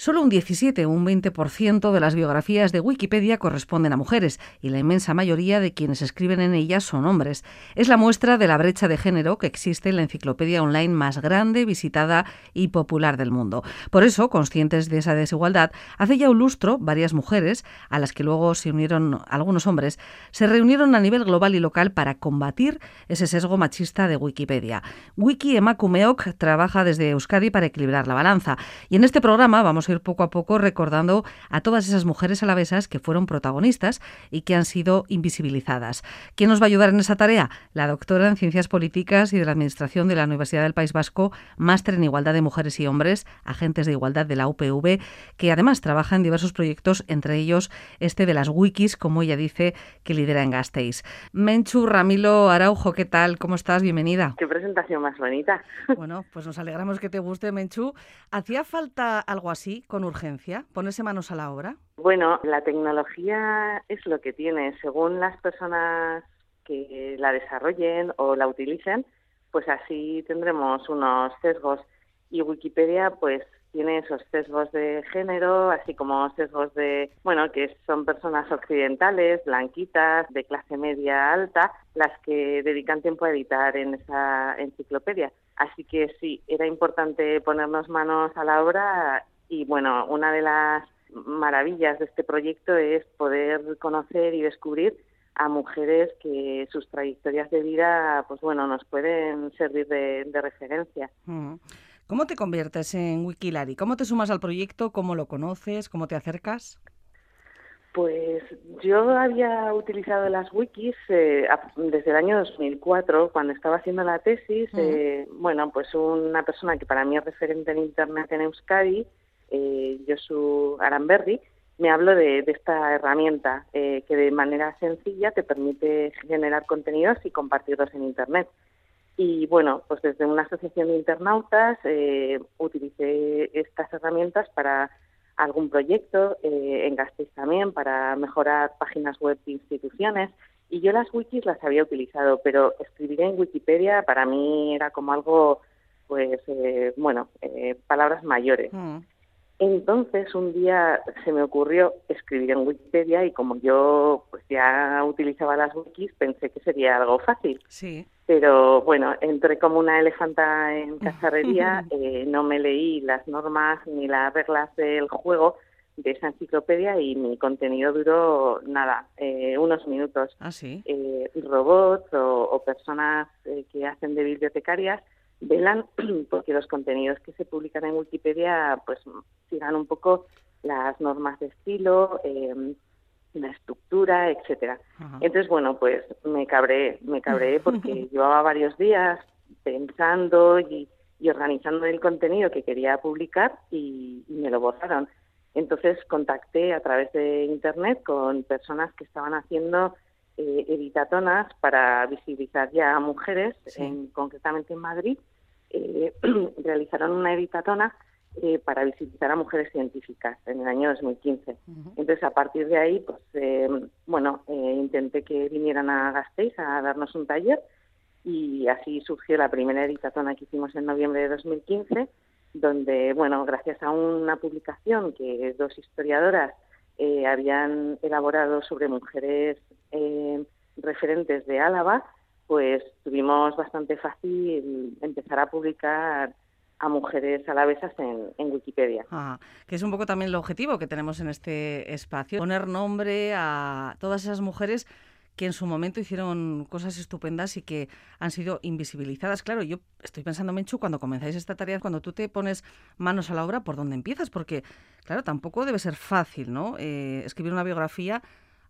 Solo un 17 o un 20% de las biografías de Wikipedia corresponden a mujeres y la inmensa mayoría de quienes escriben en ellas son hombres. Es la muestra de la brecha de género que existe en la enciclopedia online más grande, visitada y popular del mundo. Por eso, conscientes de esa desigualdad, hace ya un lustro varias mujeres, a las que luego se unieron algunos hombres, se reunieron a nivel global y local para combatir ese sesgo machista de Wikipedia. Wiki Emakumeok trabaja desde Euskadi para equilibrar la balanza y en este programa vamos ir poco a poco recordando a todas esas mujeres alavesas que fueron protagonistas y que han sido invisibilizadas. ¿Quién nos va a ayudar en esa tarea? La doctora en Ciencias Políticas y de la Administración de la Universidad del País Vasco, máster en Igualdad de Mujeres y Hombres, agentes de igualdad de la UPV, que además trabaja en diversos proyectos, entre ellos este de las wikis, como ella dice, que lidera en Gasteiz. Menchu Ramilo Araujo, ¿qué tal? ¿Cómo estás? Bienvenida. Qué presentación más bonita. Bueno, pues nos alegramos que te guste, Menchu. ¿Hacía falta algo así con urgencia? ¿Ponerse manos a la obra? Bueno, la tecnología es lo que tiene. Según las personas que la desarrollen o la utilicen, pues así tendremos unos sesgos. Y Wikipedia, pues tiene esos sesgos de género, así como sesgos de, bueno, que son personas occidentales, blanquitas, de clase media alta, las que dedican tiempo a editar en esa enciclopedia. Así que sí, era importante ponernos manos a la obra y bueno, una de las maravillas de este proyecto es poder conocer y descubrir a mujeres que sus trayectorias de vida, pues bueno, nos pueden servir de, referencia. ¿Cómo te conviertes en Wikilari? ¿Cómo te sumas al proyecto? ¿Cómo lo conoces? ¿Cómo te acercas? Pues yo había utilizado las wikis eh, desde el año 2004, cuando estaba haciendo la tesis. Eh, bueno, pues una persona que para mí es referente en Internet en Euskadi, eh, Josu Aramberri, me habló de, esta herramienta eh, que de manera sencilla te permite generar contenidos y compartirlos en Internet. Y bueno, pues desde una asociación de internautas eh, utilicé estas herramientas para algún proyecto, eh, en Gasteiz también, para mejorar páginas web de instituciones. Y yo las wikis las había utilizado, pero escribir en Wikipedia para mí era como algo, pues, eh, bueno, eh, palabras mayores. Mm. Entonces un día se me ocurrió escribir en Wikipedia y como yo pues ya utilizaba las wikis pensé que sería algo fácil. Sí. Pero bueno, entré como una elefanta en cacharrería, eh, no me leí las normas ni las reglas del juego de esa enciclopedia y mi contenido duró nada, eh, unos minutos. Ah, sí. Eh, robots o, o personas eh, que hacen de bibliotecarias velan porque los contenidos que se publican en Wikipedia pues sigan un poco las normas de estilo, eh, la estructura, etcétera. Entonces, bueno, pues me cabré, me cabré porque llevaba varios días pensando y, organizando el contenido que quería publicar y, me lo borraron. Entonces contacté a través de internet con personas que estaban haciendo eh, editatonas para visibilizar ya a mujeres, en, concretamente en Madrid, eh, realizaron una editatona eh, para visibilizar a mujeres científicas en el año 2015. Entonces, a partir de ahí, pues, eh, bueno, intenté que vinieran a Gasteiz a darnos un taller y así surgió la primera editatona que hicimos en noviembre de 2015, donde, bueno, gracias a una publicación que dos historiadoras habían elaborado sobre mujeres referentes de Álava, pues tuvimos bastante fácil empezar a publicar a mujeres alavesas en, en Wikipedia. que es un poco también el objetivo que tenemos en este espacio, poner nombre a todas esas mujeres que en su momento hicieron cosas estupendas y que han sido invisibilizadas. Claro, yo estoy pensando, Menchu, cuando comenzáis esta tarea, cuando tú te pones manos a la obra, ¿por dónde empiezas? Porque, claro, tampoco debe ser fácil, ¿no? Eh, escribir una biografía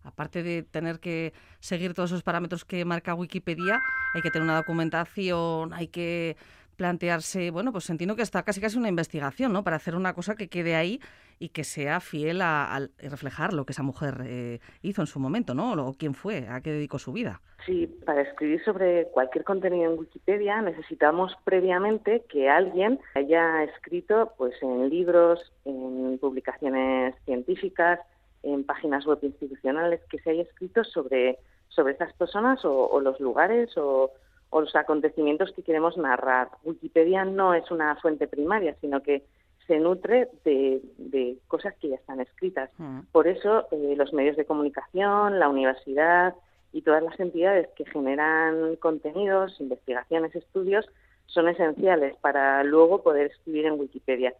aparte de tener que seguir todos esos parámetros que marca Wikipedia, hay que tener una documentación, hay que plantearse, bueno, pues entiendo que está casi casi una investigación, ¿no? Para hacer una cosa que quede ahí y que sea fiel a, reflejar lo que esa mujer eh, hizo en su momento, ¿no? O quién fue, a qué dedicó su vida. Sí, para escribir sobre cualquier contenido en Wikipedia necesitamos previamente que alguien haya escrito, pues, en libros, en publicaciones científicas, en páginas web institucionales que se haya escrito sobre, sobre estas personas o, los lugares o, los acontecimientos que queremos narrar. Wikipedia no es una fuente primaria, sino que se nutre de, cosas que ya están escritas. Por eso eh, los medios de comunicación, la universidad y todas las entidades que generan contenidos, investigaciones, estudios, son esenciales para luego poder escribir en Wikipedia.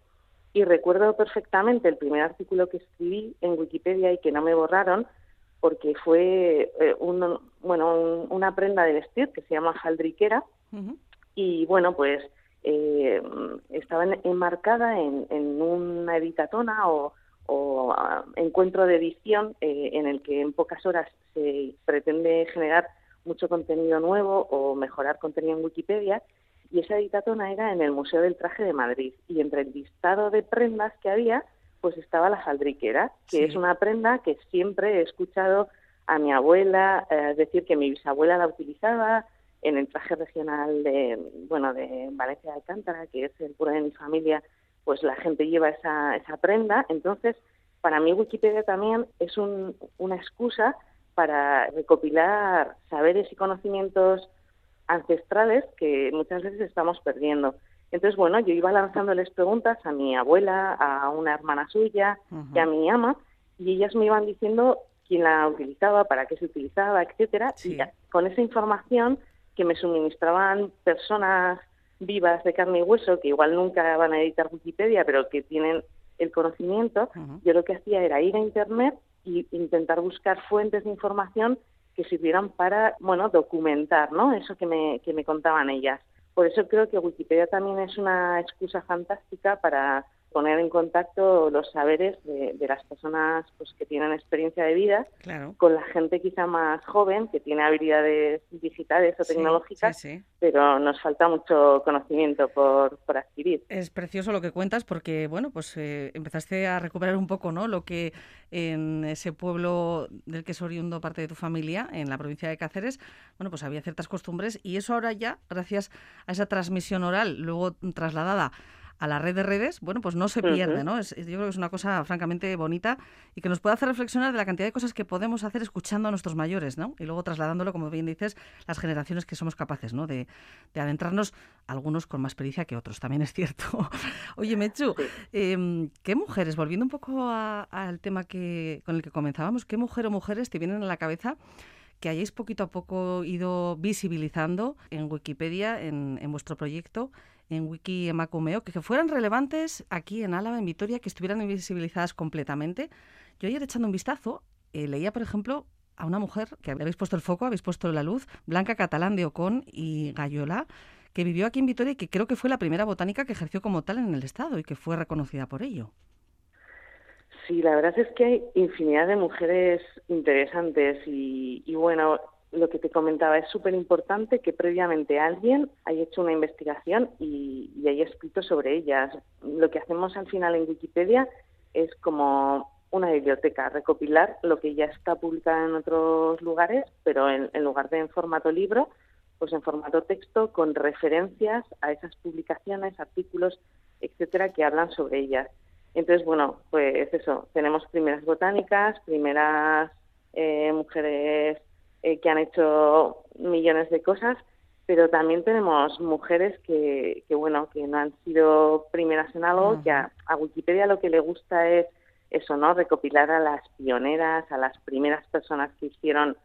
Y recuerdo perfectamente el primer artículo que escribí en Wikipedia y que no me borraron porque fue eh, bueno, una prenda de vestir que se llama jaldriquera y bueno, pues eh, estaba enmarcada en, una editatona o, ah, encuentro de edición eh, en el que en pocas horas se pretende generar mucho contenido nuevo o mejorar contenido en Wikipedia y esa editatona era en el Museo del Traje de Madrid y entre el listado de prendas que había pues estaba la jaldriquera, que es una prenda que siempre he escuchado a mi abuela eh, decir que mi bisabuela la utilizaba en el traje regional de bueno de Valencia de Alcántara, que es el puro de mi familia, pues la gente lleva esa, esa prenda. Entonces, para mí Wikipedia también es una excusa para recopilar saberes y conocimientos ancestrales que muchas veces estamos perdiendo. Entonces, bueno, yo iba lanzándoles preguntas a mi abuela, a una hermana suya y a mi ama, y ellas me iban diciendo quién la utilizaba, para qué se utilizaba, etcétera. Y con esa información que me suministraban personas vivas de carne y hueso, que igual nunca van a editar Wikipedia, pero que tienen el conocimiento, yo lo que hacía era ir a Internet e intentar buscar fuentes de información que sirvieran para, bueno, documentar, ¿no? Eso que me, que me contaban ellas. Por eso creo que Wikipedia también es una excusa fantástica para poner en contacto los saberes de, las personas pues, que tienen experiencia de vida con la gente quizá más joven que tiene habilidades digitales o tecnológicas, pero nos falta mucho conocimiento por, por, adquirir. Es precioso lo que cuentas porque bueno pues eh, empezaste a recuperar un poco no lo que en ese pueblo del que es oriundo parte de tu familia en la provincia de Cáceres bueno pues había ciertas costumbres y eso ahora ya gracias a esa transmisión oral luego trasladada a la red de redes, bueno, pues no se pierde, ¿no? yo creo que es una cosa francamente bonita y que nos puede hacer reflexionar de la cantidad de cosas que podemos hacer escuchando a nuestros mayores, ¿no? Y luego trasladándolo, como bien dices, las generaciones que somos capaces, ¿no? De, adentrarnos, algunos con más pericia que otros, también es cierto. Oye, Mechu, em, ¿qué mujeres, volviendo un poco al tema que con el que comenzábamos, qué mujer o mujeres te vienen a la cabeza que hayáis poquito a poco ido visibilizando en Wikipedia, en, en vuestro proyecto, en Wiki Emacumeo, que, fueran relevantes aquí en Álava, en Vitoria, que estuvieran invisibilizadas completamente. Yo ayer echando un vistazo, eh, leía, por ejemplo, a una mujer que habéis puesto el foco, habéis puesto la luz, Blanca Catalán de Ocón y Gallola, que vivió aquí en Vitoria y que creo que fue la primera botánica que ejerció como tal en el Estado y que fue reconocida por ello. Sí, la verdad es que hay infinidad de mujeres interesantes y, y bueno, lo que te comentaba, es súper importante que previamente alguien haya hecho una investigación y, haya escrito sobre ellas. Lo que hacemos al final en Wikipedia es como una biblioteca, recopilar lo que ya está publicado en otros lugares, pero en, lugar de en formato libro, pues en formato texto con referencias a esas publicaciones, artículos, etcétera, que hablan sobre ellas. Entonces, bueno, pues eso, tenemos primeras botánicas, primeras eh, mujeres eh, que han hecho millones de cosas, pero también tenemos mujeres que, que bueno, que no han sido primeras en algo, que a, Wikipedia lo que le gusta es eso, ¿no? Recopilar a las pioneras, a las primeras personas que hicieron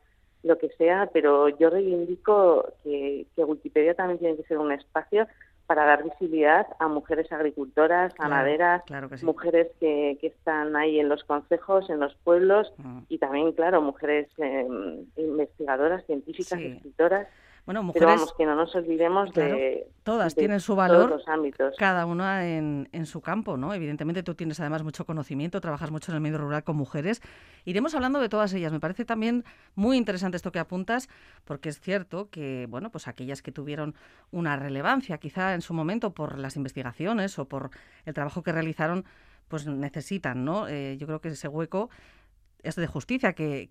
lo que sea, pero yo reivindico que, que Wikipedia también tiene que ser un espacio para dar visibilidad a mujeres agricultoras, ganaderas, mujeres que, que, están ahí en los consejos, en los pueblos y también, claro, mujeres em, investigadoras, científicas, escritoras bueno, mujeres. Pero vamos, que no nos olvidemos de. Todas tienen su valor. Los ámbitos. Cada una en, en, su campo, ¿no? Evidentemente tú tienes además mucho conocimiento, trabajas mucho en el medio rural con mujeres. Iremos hablando de todas ellas. Me parece también muy interesante esto que apuntas, porque es cierto que, bueno, pues aquellas que tuvieron una relevancia, quizá en su momento por las investigaciones o por el trabajo que realizaron, pues necesitan, ¿no? Eh, yo creo que ese hueco es de justicia que,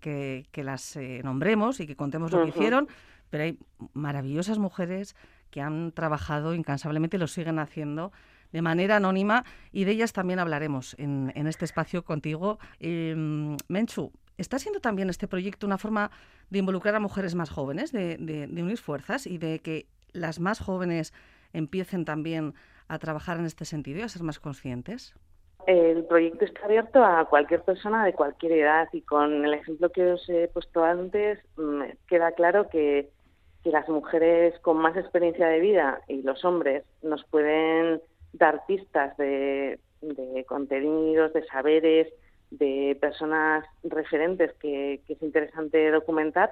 que, las eh, nombremos y que contemos lo que hicieron pero hay maravillosas mujeres que han trabajado incansablemente y lo siguen haciendo de manera anónima y de ellas también hablaremos en, este espacio contigo. Em, Menchu, ¿está siendo también este proyecto una forma de involucrar a mujeres más jóvenes, de, unir fuerzas y de que las más jóvenes empiecen también a trabajar en este sentido y a ser más conscientes? El proyecto está abierto a cualquier persona de cualquier edad y con el ejemplo que os he puesto antes mm, queda claro que, las mujeres con más experiencia de vida y los hombres nos pueden dar pistas de, contenidos, de saberes, de personas referentes que, que, es interesante documentar.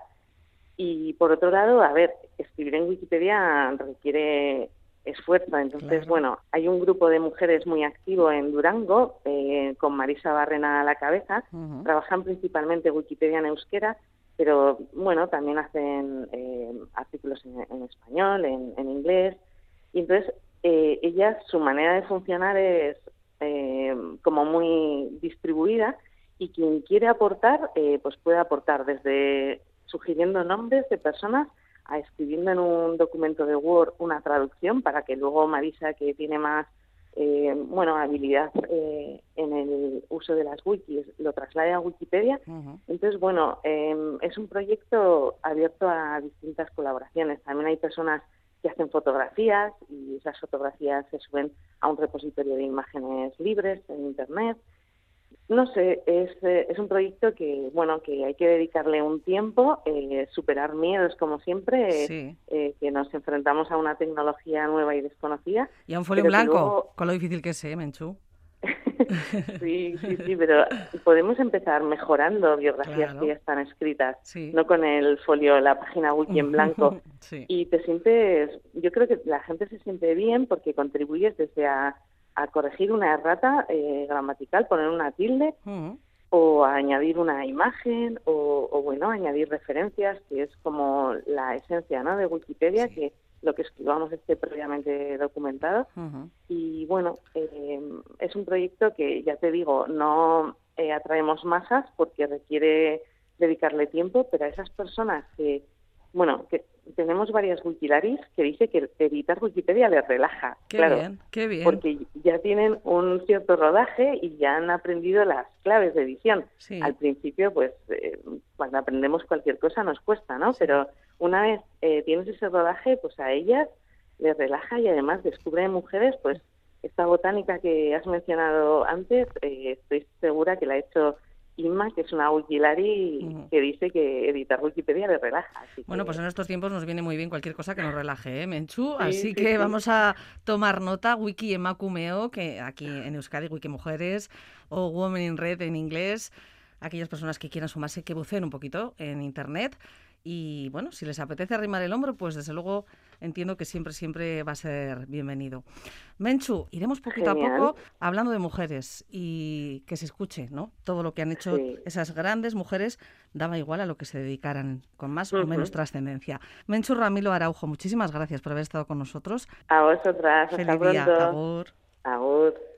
Y por otro lado, a ver, escribir en Wikipedia requiere esfuerzo. Entonces, bueno, hay un grupo de mujeres muy activo en Durango, eh, con Marisa Barrena a la cabeza. Trabajan principalmente Wikipedia en euskera, pero bueno, también hacen eh, artículos en, español, en, inglés. Y entonces, eh, ellas, su manera de funcionar es como muy distribuida y quien quiere aportar, pues puede aportar desde sugiriendo nombres de personas a escribiendo en un documento de Word una traducción para que luego Marisa, que tiene más eh, bueno habilidad eh, en el uso de las wikis, lo traslade a Wikipedia. Entonces, bueno, em, es un proyecto abierto a distintas colaboraciones. También hay personas que hacen fotografías y esas fotografías se suben a un repositorio de imágenes libres en Internet. No sé, es, eh, es un proyecto que, bueno, que hay que dedicarle un tiempo, eh, superar miedos como siempre, eh, que nos enfrentamos a una tecnología nueva y desconocida. Y a un folio blanco, con lo difícil que es, ¿eh, Menchú? sí, sí, sí, pero podemos empezar mejorando biografías que ya están escritas, no con el folio, la página wiki en blanco. Y te sientes, yo creo que la gente se siente bien porque contribuyes desde a a corregir una errata eh, gramatical, poner una tilde mm. o añadir una imagen o, bueno, añadir referencias, que es como la esencia ¿no? de Wikipedia, que lo que escribamos esté previamente documentado. Y bueno, eh, es un proyecto que, ya te digo, no eh, atraemos masas porque requiere dedicarle tiempo, pero a esas personas que, bueno, que tenemos varias Wikilaris que dice que editar Wikipedia les relaja. Qué claro, bien, qué bien. Porque ya tienen un cierto rodaje y ya han aprendido las claves de edición. Al principio, pues, eh, cuando aprendemos cualquier cosa nos cuesta, ¿no? Pero una vez eh, tienes ese rodaje, pues a ellas les relaja y además descubren mujeres, pues, esta botánica que has mencionado antes, eh, estoy segura que la ha hecho Inma, que es una Wikilari que dice que editar Wikipedia le relaja. Bueno, pues en estos tiempos nos viene muy bien cualquier cosa que nos relaje, ¿eh, Menchu? así que vamos a tomar nota, Wiki Emakumeo, que aquí en Euskadi, Wiki Mujeres, o Women in Red en inglés, aquellas personas que quieran sumarse, que buceen un poquito en Internet. Y bueno, si les apetece arrimar el hombro, pues desde luego entiendo que siempre, siempre va a ser bienvenido. Menchu, iremos poquito a poco hablando de mujeres y que se escuche, ¿no? Todo lo que han hecho esas grandes mujeres, daba igual a lo que se dedicaran, con más o menos trascendencia. Menchu Ramilo Araujo, muchísimas gracias por haber estado con nosotros. A vosotras, Feliz hasta día. Agur.